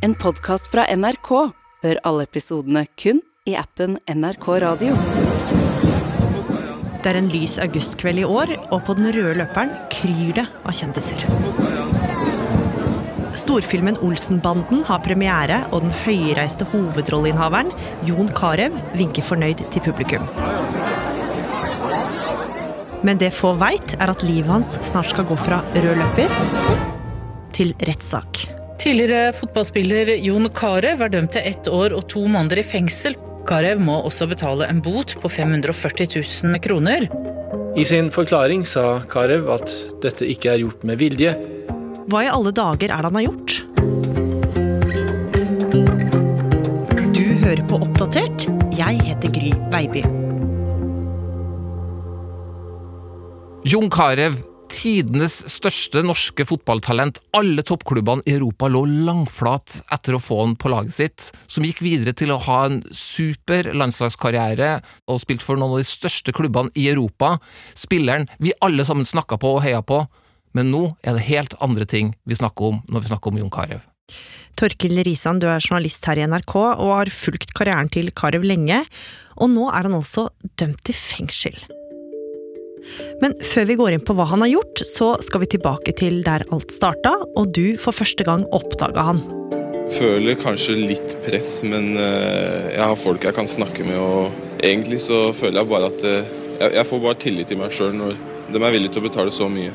En podkast fra NRK. Hør alle episodene kun i appen NRK Radio. Det er en lys augustkveld i år, og på den røde løperen kryr det av kjendiser. Storfilmen Olsenbanden har premiere, og den høyreiste hovedrolleinnehaveren, Jon Carew, vinker fornøyd til publikum. Men det få veit, er at livet hans snart skal gå fra rød løper til rettssak. Tidligere fotballspiller Jon Carew er dømt til ett år og to måneder i fengsel. Carew må også betale en bot på 540 000 kroner. I sin forklaring sa Carew at dette ikke er gjort med vilje. Hva i alle dager er det han har gjort? Du hører på Oppdatert. Jeg heter Gry Baby. Jon Carew, tidenes største norske fotballtalent. Alle toppklubbene i Europa lå langflat etter å få han på laget sitt, som gikk videre til å ha en super landslagskarriere og spilt for noen av de største klubbene i Europa. Spilleren vi alle sammen snakka på og heia på. Men nå er det helt andre ting vi snakker om når vi snakker om Jon Carew. Torkil Risan, du er journalist her i NRK og har fulgt karrieren til Carew lenge. Og nå er han altså dømt til fengsel. Men før vi går inn på hva han har gjort, så skal vi tilbake til der alt starta, og du for første gang oppdaga han. Føler kanskje litt press, men eh, jeg har folk jeg kan snakke med, og egentlig så føler jeg bare at eh, jeg, får bare tillit til meg sjøl når de er villige til å betale så mye.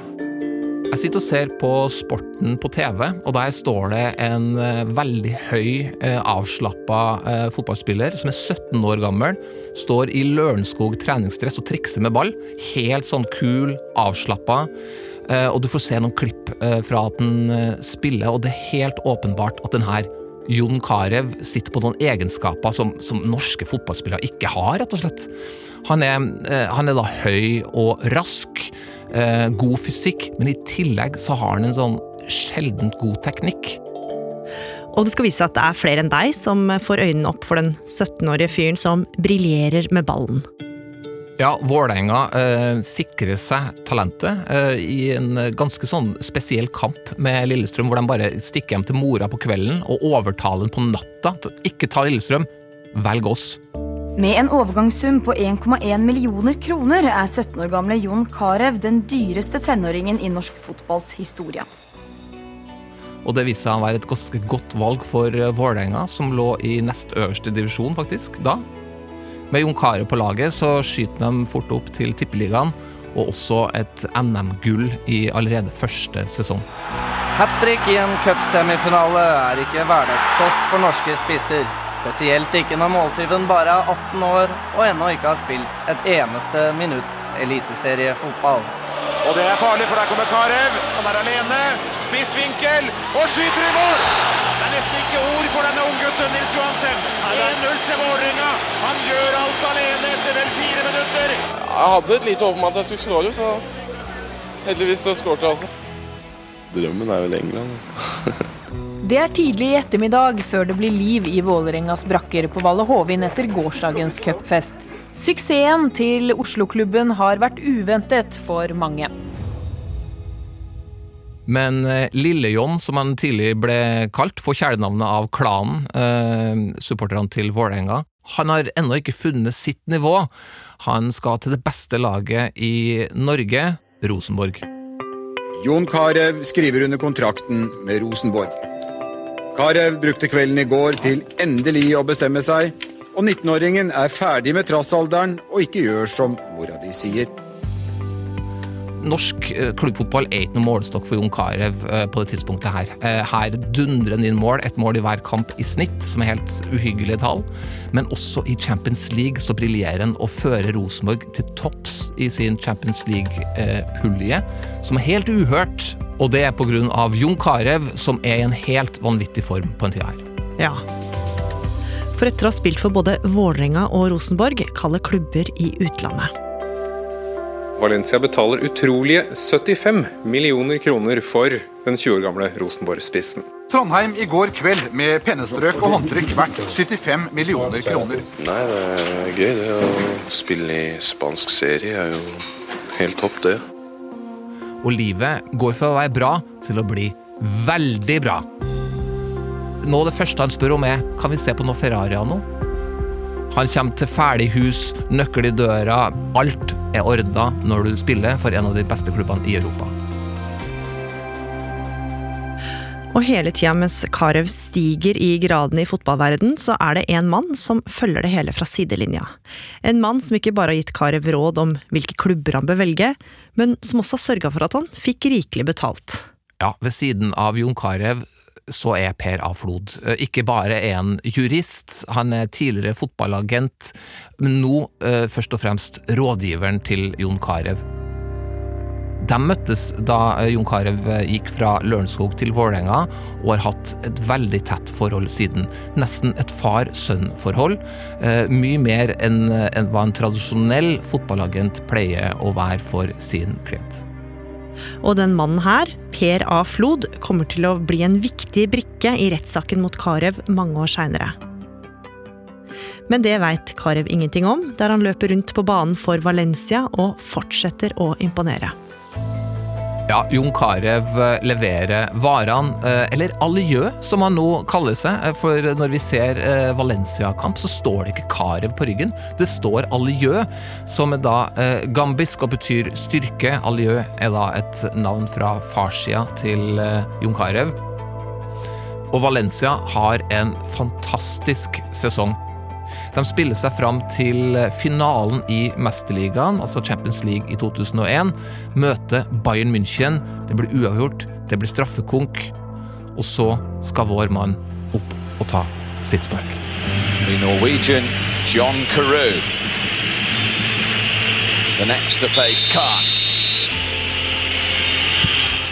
Jeg sitter og ser på sporten på TV, og der står det en eh, veldig høy, eh, avslappa eh, fotballspiller som er 17 år gammel, står i Lørenskog treningsdress og trikser med ball. Helt sånn kul, avslappa. Og du får se noen klipp fra at han spiller, og det er helt åpenbart at den her Jon Carew sitter på noen egenskaper som, som norske fotballspillere ikke har, rett og slett. Han er, eh, han er da høy og rask, eh, god fysikk, men i tillegg så har han en sånn sjeldent god teknikk. Og det skal vise seg at det er flere enn deg som får øynene opp for den 17-årige fyren som briljerer med ballen. Ja, Vålerenga eh, sikrer seg talentet eh, i en ganske sånn spesiell kamp med Lillestrøm, hvor de bare stikker hjem til mora på kvelden og overtaler den på natta. til Ikke ta Lillestrøm, velg oss. Med en overgangssum på 1,1 millioner kroner er 17 år gamle Jon Carew den dyreste tenåringen i norsk fotballs historie. Og det viste seg å være et ganske godt valg for eh, Vålerenga, som lå i nest øverste divisjon, faktisk, da. Med Jon Carew på laget så skyter de fort opp til Tippeligaen, og også et NM-gull i allerede første sesong. Hat trick i en cupsemifinale er ikke hverdagskost for norske spisser. Spesielt ikke når måltyven bare er 18 år og ennå ikke har spilt et eneste minutt eliteseriefotball. Og det er farlig, for der kommer Karev. Han er alene. Spissvinkel og skyter i mål! Det nesten ikke ord for denne unggutten Nils Johansen. 1-0 til Vålerenga. Han gjør alt alene etter vel fire minutter. Jeg hadde et lite håp om at jeg skulle skåre, så heldigvis så skårte jeg også. Drømmen er vel England. Det er tidlig i ettermiddag før det blir liv i Vålerengas brakker på Valle Hovin etter gårsdagens cupfest. Suksessen til Oslo-klubben har vært uventet for mange. Men eh, Lille-John, som han tidlig ble kalt, får kjælenavnet av klanen, eh, supporterne til Vålerenga. Han har ennå ikke funnet sitt nivå. Han skal til det beste laget i Norge, Rosenborg. Jon Carew skriver under kontrakten med Rosenborg. Carew brukte kvelden i går til endelig å bestemme seg, og 19-åringen er ferdig med trassalderen og ikke gjør som mora di sier. Norsk eh, klubbfotball er ikke noen målestokk for Jon Carew eh, på det tidspunktet her. Eh, Her dundrer han inn mål, ett mål i hver kamp i snitt, som er helt uhyggelige tall. Men også i Champions League så briljerer han og fører Rosenborg til topps i sin Champions League-pulje, som er helt uhørt. Og det er av Jon Carew, som er i en helt vanvittig form på en tid her. Ja. For etter å ha spilt for både Vålerenga og Rosenborg, kaller klubber i utlandet. Valencia betaler utrolige 75 millioner kroner for den 20 år gamle Rosenborg-spissen. Trondheim i går kveld med pennestrøk og håndtrykk verdt 75 millioner kroner. Nei, det er gøy det å spille i spansk serie er jo helt topp det. Og livet går fra å være bra til å bli veldig bra. Nå det første han spør om er kan vi se på noe Ferrari nå. Han kommer til ferdig hus, nøkkel i døra, alt er ordna når du spiller for en av de beste klubbene i Europa. Og hele tida mens Carew stiger i graden i fotballverden, så er det en mann som følger det hele fra sidelinja. En mann som ikke bare har gitt Carew råd om hvilke klubber han bør velge, men som også har sørga for at han fikk rikelig betalt. Ja, ved siden av Jon Carew så er Per A. Flod ikke bare en jurist, han er tidligere fotballagent, men nå eh, først og fremst rådgiveren til Jon Carew. De møttes da eh, Jon Carew gikk fra Lørenskog til Vålerenga, og har hatt et veldig tett forhold siden. Nesten et far-sønn-forhold. Eh, mye mer enn en hva en tradisjonell fotballagent pleier å være for sin klient. Og den mannen her, Per A. Flod, kommer til å bli en viktig brikke i rettssaken mot Carew mange år seinere. Men det veit Carew ingenting om, der han løper rundt på banen for Valencia og fortsetter å imponere. Ja, Jon Carew leverer varene, eh, eller Aliø som han nå kaller seg. eh, For når vi ser eh, Valencia-kamp, så står det ikke Carew på ryggen. Det står Aliø, som er da eh, gambisk og betyr styrke. Aliø er da et navn fra farssida til eh, Jon Carew. Og Valencia har en fantastisk sesong. De spiller seg fram til finalen i Mesterligaen, altså Champions League i 2001. Møter Bayern München. Det blir uavgjort, det blir straffekonk. Og så skal vår mann opp og ta sitt spark. Norwegian John Carew. The next to face Khan.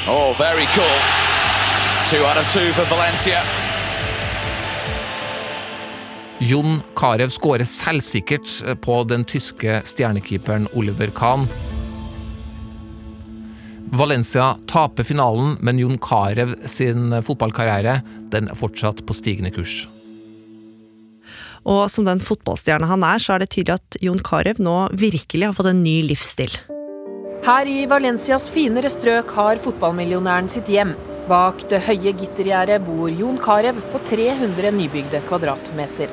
Oh, very cool. Two out of two for Valencia. Jon Carew skårer selvsikkert på den tyske stjernekeeperen Oliver Kahn. Valencia taper finalen, men Jon Carew sin fotballkarriere den er fortsatt på stigende kurs. Og som den fotballstjerne han er, så er det tydelig at Jon Carew nå virkelig har fått en ny livsstil. Her i Valencias finere strøk har fotballmillionæren sitt hjem. Bak det høye gittergjerdet bor Jon Carew på 300 nybygde kvadratmeter.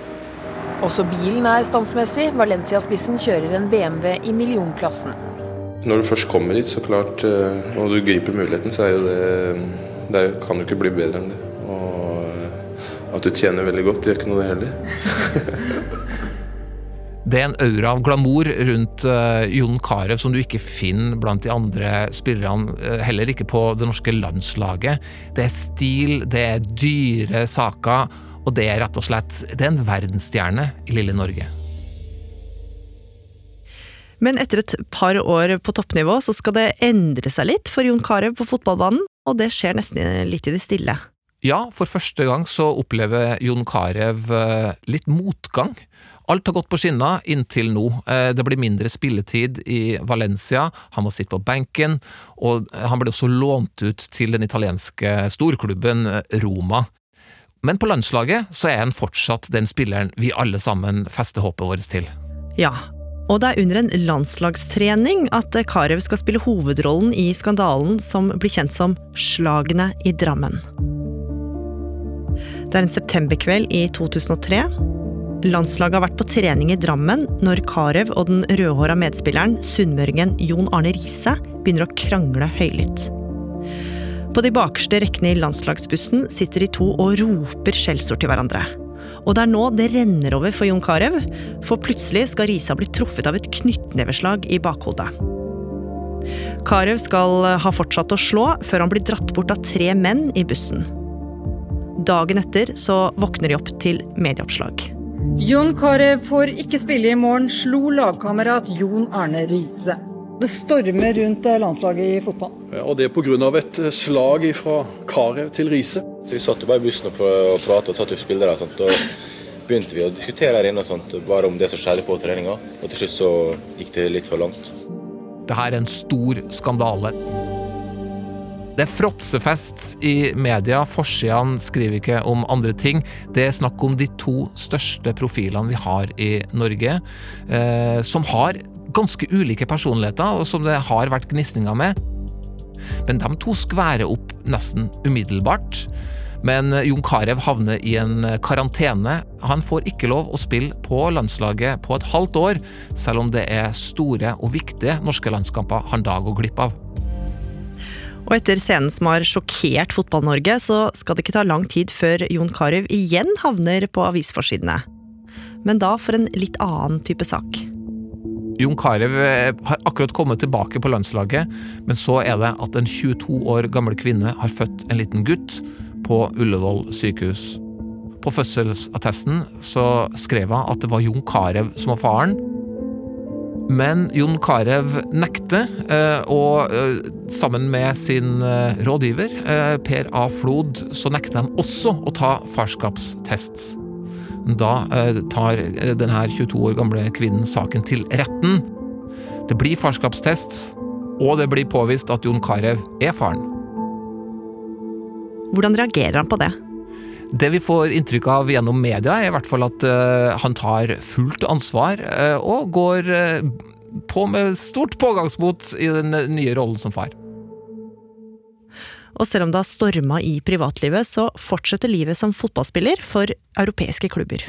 Også bilen er standsmessig. Valencia-spissen kjører en BMW i millionklassen. Når du først kommer hit, så klart, eh, og du griper muligheten, så er jo det Det kan jo ikke bli bedre enn det. Og eh, at du tjener veldig godt, gjør ikke noe det heller. Det er en aura av glamour rundt uh, Jon Carew som du ikke finner blant de andre spillerne, uh, heller ikke på det norske landslaget. Det er stil, det er dyre saker, og det er rett og slett det er en verdensstjerne i lille Norge. Men etter et par år på toppnivå så skal det endre seg litt for Jon Carew på fotballbanen, og det skjer nesten litt i det stille. Ja, for første gang så opplever Jon Carew uh, litt motgang. Alt har gått på skinner inntil nå. Eh, Det blir mindre spilletid i Valencia, han må sitte på benken, og han ble også lånt ut til den italienske storklubben eh, Roma. Men på landslaget så er han fortsatt den spilleren vi alle sammen fester håpet vårt til. Ja, og det er under en landslagstrening at Carew skal spille hovedrollen i skandalen som blir kjent som Slagene i Drammen. Det er en septemberkveld i 2003. Landslaget har vært på trening i Drammen når Carew og den rødhåra medspilleren, sunnmøringen Jon Arne Riise, begynner å krangle høylytt. På de bakerste rekkene i landslagsbussen sitter de to og roper skjellsord til hverandre. Og det er nå det renner over for Jon Carew, for plutselig skal Risa bli truffet av et knyttneveslag i bakhodet. Carew skal ha fortsatt å slå, før han blir dratt bort av tre menn i bussen. Dagen etter så våkner de opp til medieoppslag. Jon Carew får ikke spille i morgen, slo lagkamerat Jon Arne Riise. Det stormer rundt landslaget i fotball. Ja, Og det pga. et slag fra Karev til Riise. Vi satt jo bare i bussen og pratet og satt jo spillere og sånt. og begynte vi å diskutere her inne og sånt, bare om det som skjedde på treninga. Og til slutt så gikk det litt for langt. Dette er en stor skandale. Det er fråtsefest i media, forsidene skriver ikke om andre ting. Det er snakk om de to største profilene vi har i Norge, eh, som har ganske ulike personligheter, og som det har vært gnisninger med. Men de to skværer opp nesten umiddelbart. Men Jon Carew havner i en karantene. Han får ikke lov å spille på landslaget på et halvt år, selv om det er store og viktige norske landskamper han da går glipp av. Og etter scenen som har sjokkert Fotball-Norge, så skal det ikke ta lang tid før Jon Carew igjen havner på avisforsidene. Men da for en litt annen type sak. Jon Carew eh, har akkurat kommet tilbake på landslaget, men så er det at en 22 år gammel kvinne har født en liten gutt på Ullevål sykehus. På fødselsattesten så skrev hun at det var Jon Carew som var faren. Men Jon Carew nekter, eh, og eh, sammen med sin rådgiver Per A. Flod, så nekter de også å ta farskapstest. Da eh, tar eh, denne 22 år gamle kvinnen saken til retten. Det blir farskapstest, og det blir påvist at Jon Carew er faren. Hvordan reagerer han på det? Det vi får inntrykk av gjennom media, er i hvert fall at uh, han tar fullt ansvar og går på med stort pågangsmot i den nye rollen som far. Og selv om det har storma i privatlivet, så fortsetter livet som fotballspiller for europeiske klubber.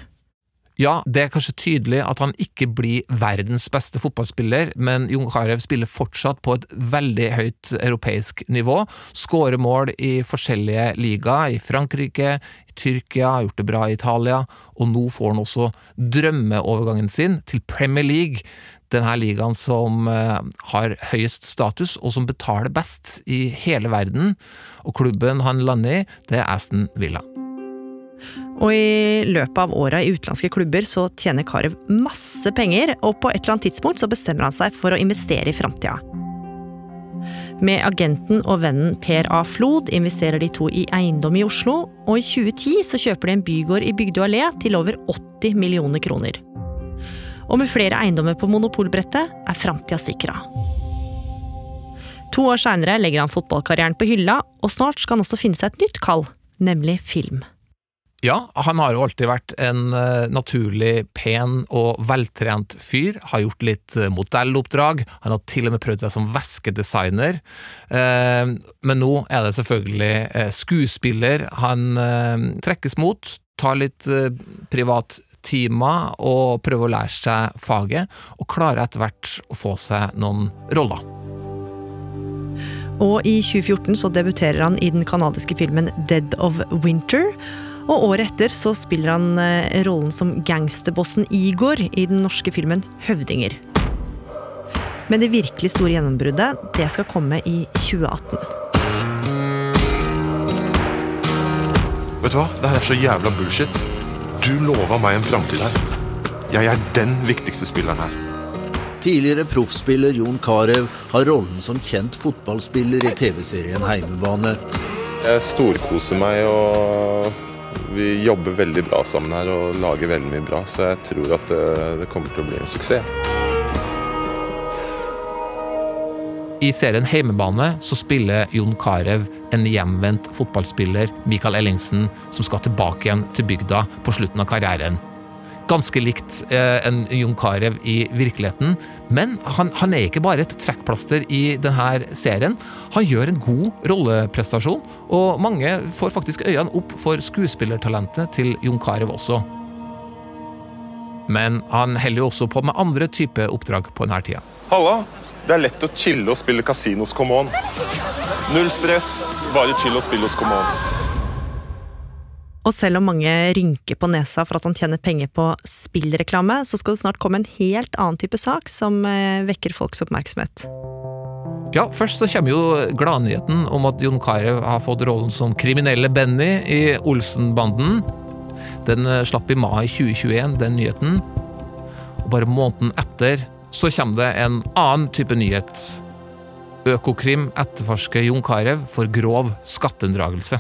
Ja, det er kanskje tydelig at han ikke blir verdens beste fotballspiller, men Jon Carew spiller fortsatt på et veldig høyt europeisk nivå. Skårer mål i forskjellige ligaer, i Frankrike, i Tyrkia, har gjort det bra i Italia, og nå får han også drømmeovergangen sin til Premier League, denne ligaen som eh, har høyest status, og som betaler best i hele verden. Og klubben han lander i, det er Aston Villa. Og i løpet av åra i utenlandske klubber så tjener Carew masse penger, og på et eller annet tidspunkt så bestemmer han seg for å investere i framtida. Med agenten og vennen Per A. Flod investerer de to i eiendom i Oslo, og i 2010 så kjøper de en bygård i Bygdø allé til over 80 millioner kroner. Og med flere eiendommer på monopolbrettet er framtida sikra. To år seinere legger han fotballkarrieren på hylla, og snart skal han også finne seg et nytt kall, nemlig film. Ja, han har jo alltid vært en uh, naturlig pen og veltrent fyr. Har gjort litt uh, modelloppdrag. Han har til og med prøvd seg som veskedesigner. Uh, men nå er det selvfølgelig skuespiller han trekkes mot. Tar litt privat timer og prøver å lære seg faget, og klarer etter hvert å få seg noen roller. Og i 2014 så debuterer han i den kanadiske filmen Dead of Winter. Og året etter så spiller han eh, rollen som gangsterbossen Igor i den norske filmen Høvdinger. Men det virkelig store gjennombruddet, det skal komme i 2018. Vet du hva? Det er så jævla bullshit. Du lova meg en framtid her. Jeg er den viktigste spilleren her. Tidligere proffspiller Jon Carew har rollen som kjent fotballspiller i TV-serien Heimebane. Jeg storkoser meg, og vi jobber veldig bra sammen her og lager veldig mye bra, så jeg tror at det, det kommer til å bli en suksess. I serien Heimebane så spiller Jon Carew en hjemvendt fotballspiller, Michael Ellingsen, som skal tilbake igjen til bygda på slutten av karrieren. Ganske likt eh, en Jon Carew i virkeligheten, men han, han, er ikke bare et trekkplaster i denne serien. Han gjør en god rolleprestasjon, og mange får faktisk øynene opp for skuespillertalentet til Jon Carew også. Men han heller jo også på med andre typer oppdrag på denne tida. Halla! Det er lett å chille og spille kasinos Come On. Null stress, bare chill og spill hos Come On. Og selv om mange rynker på nesa for at han tjener penger på spillreklame, så skal det snart komme en helt annen type sak som eh, vekker folks oppmerksomhet. Ja, først så kommer jo gladnyheten om at Jon Carew har fått rollen som kriminelle Benny i Olsen-banden. Den eh, slapp i mai 2021, den nyheten. Og bare måneden etter så kommer det en annen type nyhet. Økokrim etterforsker Jon Carew for grov skatteunndragelse.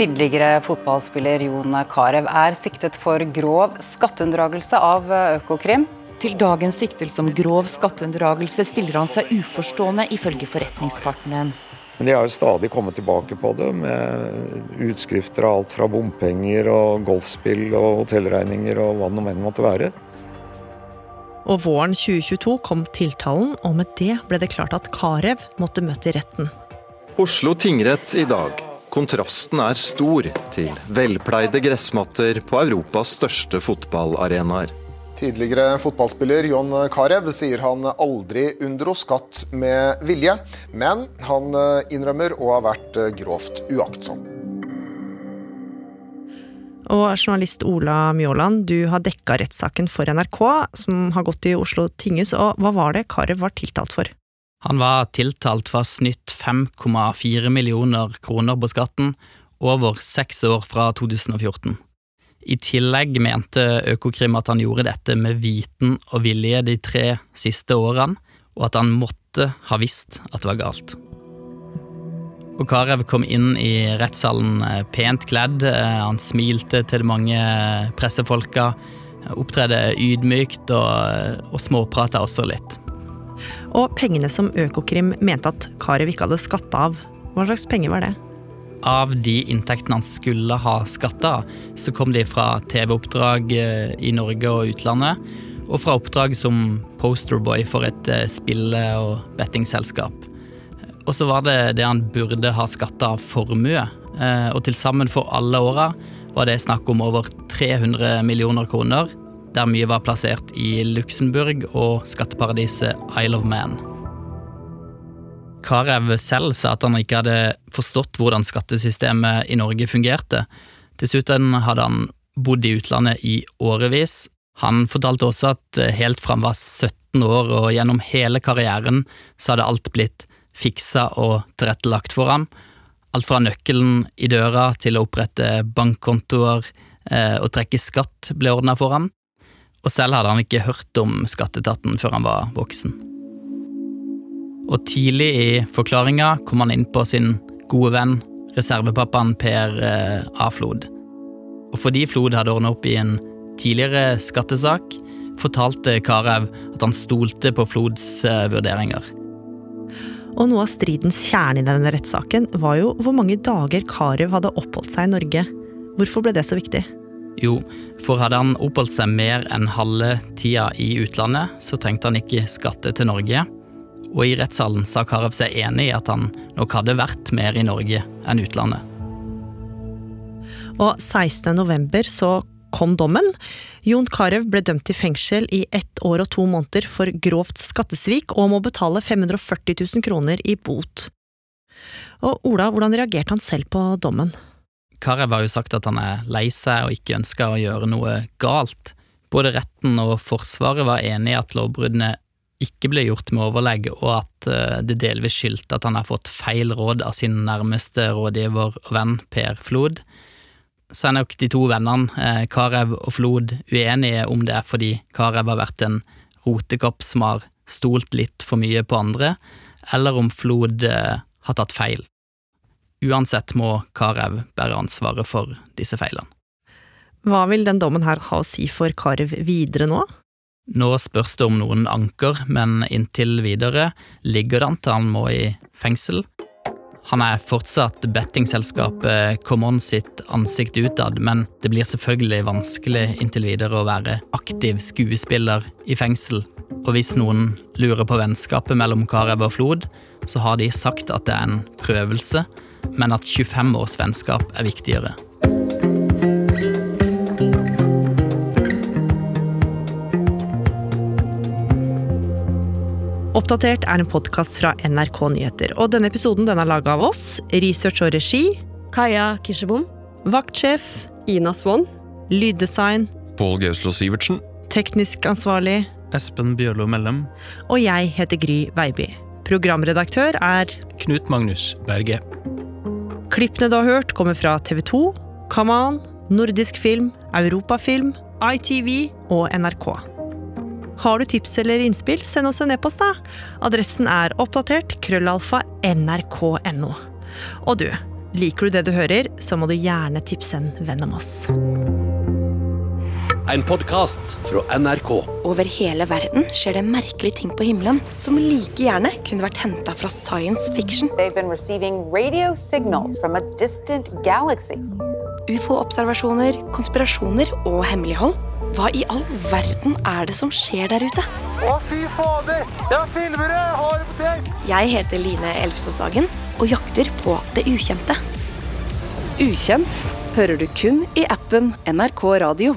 Tidligere fotballspiller Jon Carew er siktet for grov skatteunndragelse av Økokrim. Til dagens siktelse om grov skatteunndragelse stiller han seg uforstående, ifølge forretningspartneren. Men de har jo stadig kommet tilbake på det, med utskrifter av alt fra bompenger og golfspill og hotellregninger og hva det nå enn måtte være. Og våren 2022 kom tiltalen, og med det ble det klart at Carew måtte møte retten. Oslo tingrett i dag. Kontrasten er stor til velpleide gressmatter på Europas største fotballarenaer. Tidligere fotballspiller John Carew sier han aldri unndro skatt med vilje, men han innrømmer å ha vært grovt uaktsom. Og journalist Ola Mjåland, du har dekka rettssaken for NRK, som har gått i Oslo tinghus. Og hva var det Carew var tiltalt for? Han var tiltalt for snytt 5,4 millioner kroner på skatten over seks år fra 2014. I tillegg mente Økokrim at han gjorde dette med viten og vilje de tre siste årene, og at han måtte ha visst at det var galt. Og Karev kom inn i rettssalen eh, pent kledd. Eh, han smilte til de mange pressefolka, opptredde ydmykt og, eh, og småprata også litt. Og pengene som Økokrim mente at Karev ikke hadde skatta av, hva slags penger var det? Av de inntektene han skulle ha skatta så kom de fra TV-oppdrag i Norge og utlandet, og fra oppdrag som posterboy for et spille- og bettingselskap. Og så var det det han burde ha skatta av formue. Eh, og til sammen for alle åra var det snakk om over 300 millioner kroner, der mye var plassert i Luxembourg og skatteparadiset Isle of Man. Carew selv sa at han ikke hadde forstått hvordan skattesystemet i Norge fungerte. Dessuten hadde han bodd i utlandet i årevis. Han fortalte også at helt fra han var 17 år og gjennom hele karrieren så hadde alt blitt fiksa og tilrettelagt for ham. Alt fra nøkkelen i døra til å opprette bankkontoer eh, og trekke skatt ble ordna for ham. Og selv hadde han ikke hørt om skatteetaten før han var voksen. Og tidlig i forklaringa kom han inn på sin gode venn, reservepappaen Per eh, A. Flod. Og fordi Flod hadde ordna opp i en tidligere skattesak, fortalte Carew at han stolte på Flods eh, vurderinger. Og noe av stridens kjerne i denne rettssaken var jo hvor mange dager Carew hadde oppholdt seg i Norge. Hvorfor ble det så viktig? Jo, for hadde han oppholdt seg mer enn halve tida i utlandet, så trengte han ikke skatte til Norge. Og i rettssalen sa Karev seg enig i at han nok hadde vært mer i Norge enn utlandet. Og 16. november så kom dommen. Jon Carew ble dømt til fengsel i ett år og to måneder for grovt skattesvik og må betale 540 000 kroner i bot. Og Ola, hvordan reagerte han selv på dommen? Carew har jo sagt at han er lei seg og ikke ønsker å gjøre noe galt. Både retten og Forsvaret var enig i at lovbruddene ikke ble gjort med overlegg, og at eh, det delvis skyldte at han har fått feil råd av sin nærmeste rådgiver og venn Per Flod så er nok de to vennene, eh, Carew og Flod, uenige om det er fordi Carew har vært en rotekopp som har stolt litt for mye på andre, eller om Flod eh, har tatt feil. Uansett må Carew bære ansvaret for disse feilene. Hva vil den dommen her ha å si for Carew videre nå? Nå spørs det om noen anker, men inntil videre ligger det an til han må i fengsel. Han er fortsatt bettingselskapet Common sitt ansikt utad, men det blir selvfølgelig vanskelig inntil videre å være aktiv skuespiller i fengsel. Og hvis noen lurer på vennskapet mellom Carew og Flod, så har de sagt at det er en prøvelse, men at 25 års vennskap er viktigere. Oppdatert er en podkast fra NRK Nyheter. Og denne episoden den er laga av oss. Research og regi. Kaja Kirsebom. Vaktsjef. Ina Swann. Lyddesign. Pål Gauslo Sivertsen. Teknisk ansvarlig. Espen Bjørlo Mellem. Og jeg heter Gry Veiby. Programredaktør er Knut Magnus Berge. Klippene du har hørt, kommer fra TV 2, Kaman, Nordisk Film, Europafilm, ITV og NRK. Har du tips eller innspill, send oss en e-post, da. Adressen er oppdatert krøllalfa nrk.no. Og du, liker du det du hører, så må du gjerne tipse en venn om oss. En podkast fra NRK. Over hele verden skjer det merkelige ting på himmelen som like gjerne kunne vært henta fra science fiction. Ufo-observasjoner, konspirasjoner og hemmelighold. Hva i all verden er det som skjer der ute? Å, fy fader! Jeg filmer det! Har det på tape! Jeg heter Line Elfsåshagen og jakter på det ukjente. Ukjent hører du kun i appen NRK Radio.